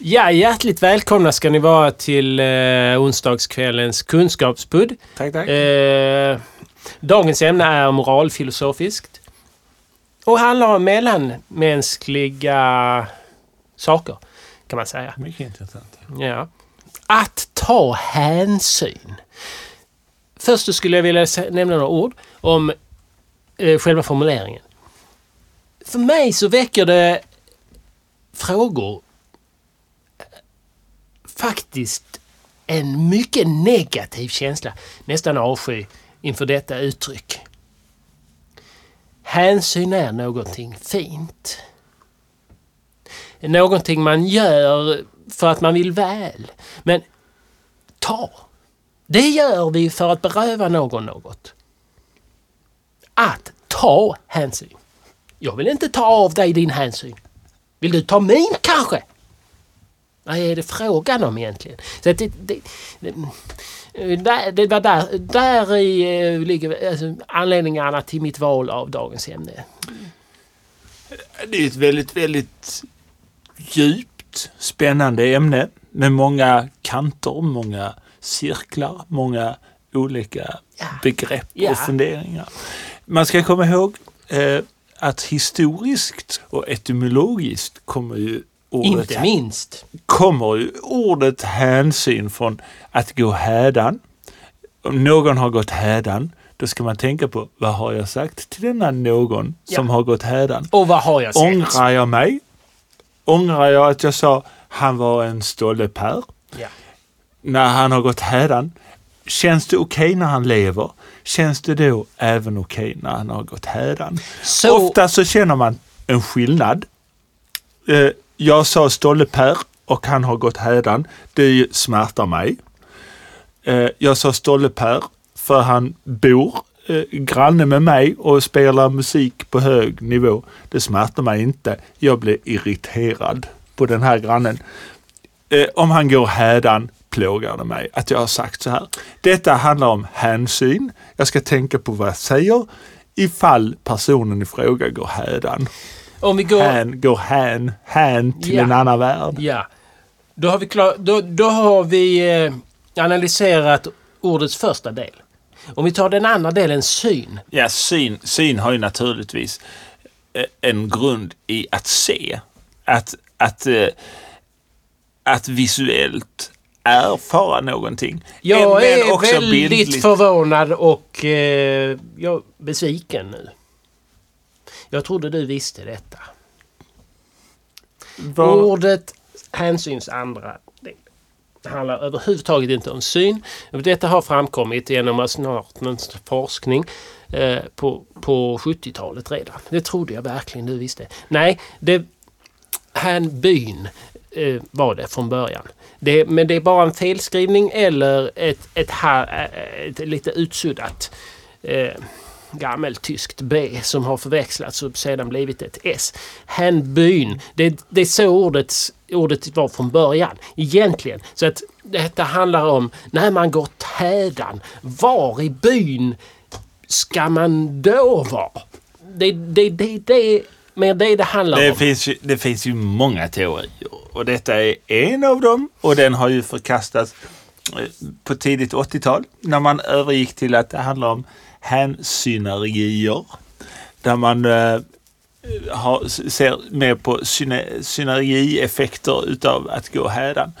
Ja, hjärtligt välkomna ska ni vara till eh, onsdagskvällens kunskapspudd. Tack, tack. Eh, dagens ämne är moralfilosofiskt och handlar om mellanmänskliga saker, kan man säga. Mycket intressant. Ja. Att ta hänsyn. Först så skulle jag vilja nämna några ord om eh, själva formuleringen. För mig så väcker det frågor faktiskt en mycket negativ känsla, nästan avsky, inför detta uttryck. Hänsyn är någonting fint. Någonting man gör för att man vill väl. Men ta. Det gör vi för att beröva någon något. Att ta hänsyn. Jag vill inte ta av dig din hänsyn. Vill du ta min kanske? Vad är det frågan om egentligen? Så det, det, det, där, det var där, där i eh, ligger alltså, anledningarna till mitt val av dagens ämne. Det är ett väldigt, väldigt djupt spännande ämne med många kanter, många cirklar, många olika Ja. begrepp Ja. och funderingar. Man ska komma ihåg eh, att historiskt och etymologiskt kommer ju ordet, Inte minst. Kommer ju ordet hänsyn från att gå hädan. Om någon har gått hädan, då ska man tänka på vad har jag sagt till denna någon som Ja. har gått hädan? Och vad har jag sett? Ångrar jag mig? Ångrar jag att jag sa han var en stolle Per? Ja. När han har gått hädan? Känns det okej när han lever? Känns det då även okej när han har gått hädan? Så, Ofta så känner man en skillnad. Eh, jag sa stolle Per och han har gått hädan. Det smärtar mig. Eh, jag sa stolle Per för han bor eh, granne med mig och spelar musik på hög nivå. Det smärtar mig inte. Jag blir irriterad på den här grannen. Eh, om han går hädan plågar det mig att jag har sagt så här. Detta handlar om hänsyn. Jag ska tänka på vad jag säger ifall personen i fråga går hädan. om vi går... Hän, går hän, hän till Ja. en annan värld. Ja. Då har vi, klar, då, då har vi eh, analyserat ordets första del. Om vi tar den andra delen, syn. Ja, syn, syn har ju naturligtvis eh, en grund i att se. Att, att, eh, att visuellt erfara någonting. Jag Men är också väldigt bildligt. förvånad och eh, jag är besviken nu. Jag trodde du visste detta. Vad- Ordet hänsyns andra del handlar överhuvudtaget inte om syn. Detta har framkommit genom Asnartens forskning eh, på, på 70-talet redan. Det trodde jag verkligen du visste. Nej, det, hänbyn eh, var det från början. Det, men det är bara en felskrivning eller ett, ett, här, eh, ett lite utsuddat eh, gammeltyskt B som har förväxlats och sedan blivit ett S. Hänbyn, det, det är så ordet, ordet var från början egentligen. Så att detta handlar om när man går tädan. Var i byn ska man då vara? Det, det, det, det, men det det handlar Det om. finns, ju, det finns ju många teorier och detta är en av dem och den har ju förkastats eh, på tidigt 80-tal när man övergick till att det handlar om hänsynergier. Där man eh, har, ser mer på synergieffekter utav att gå hädan.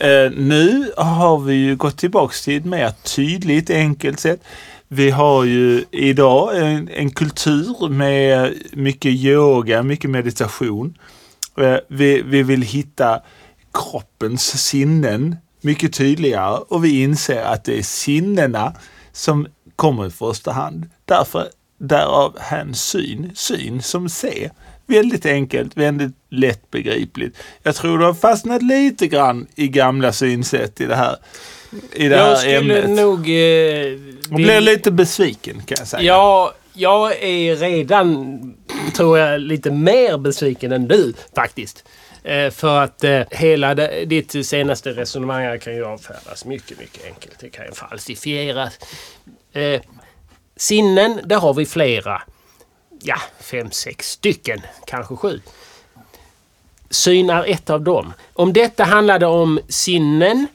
Eh, nu har vi ju gått tillbaks till ett mer tydligt, enkelt sätt. Vi har ju idag en, en kultur med mycket yoga, mycket meditation. Eh, Vi, vi vill hitta kroppens sinnen mycket tydligare och vi inser att det är sinnena som kommer i första hand. Därför, därav hänsyn, syn som se. Väldigt enkelt, väldigt lättbegripligt. Jag tror du har fastnat lite grann i gamla synsätt i det här, i det jag här skulle ämnet. nog... Eh, Jag blir lite besviken kan jag säga. Ja, jag är redan, tror jag, lite mer besviken än du faktiskt. Eh, för att eh, hela ditt senaste resonemang kan ju avfärdas mycket, mycket enkelt. Det kan ju falsifieras. Eh, sinnen, där har vi flera. Ja, fem, sex stycken, kanske sju. syn är ett av dem. Om detta handlade om sinnen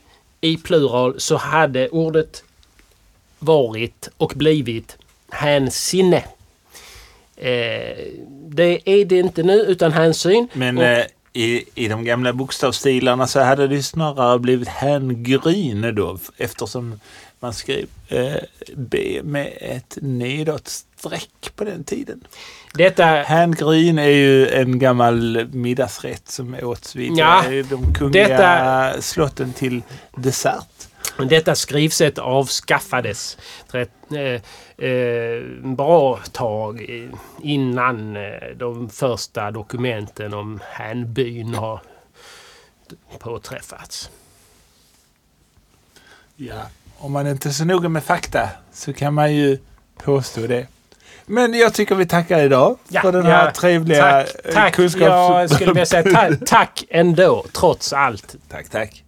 i plural så hade ordet varit och blivit hänsinne. Eh, det är det inte nu utan hänsyn. Men Och- eh, i, i de gamla bokstavsstilarna så hade det snarare blivit hängryn då eftersom man skrev eh, B med ett nedåtstreck på den tiden. Detta, Hängryn är ju en gammal middagsrätt som åts vid Ja, eh, de kungliga detta- slotten till dessert. Detta skrivsätt avskaffades rätt, eh, eh, bra tag innan eh, de första dokumenten om hänbyn har påträffats. Ja. Om man inte är så noga med fakta så kan man ju påstå det. Men jag tycker vi tackar idag Ja, för den här ja, trevliga Tack, eh, tack. kunskaps... Jag skulle vilja säga ta, tack ändå, trots allt. tack, tack.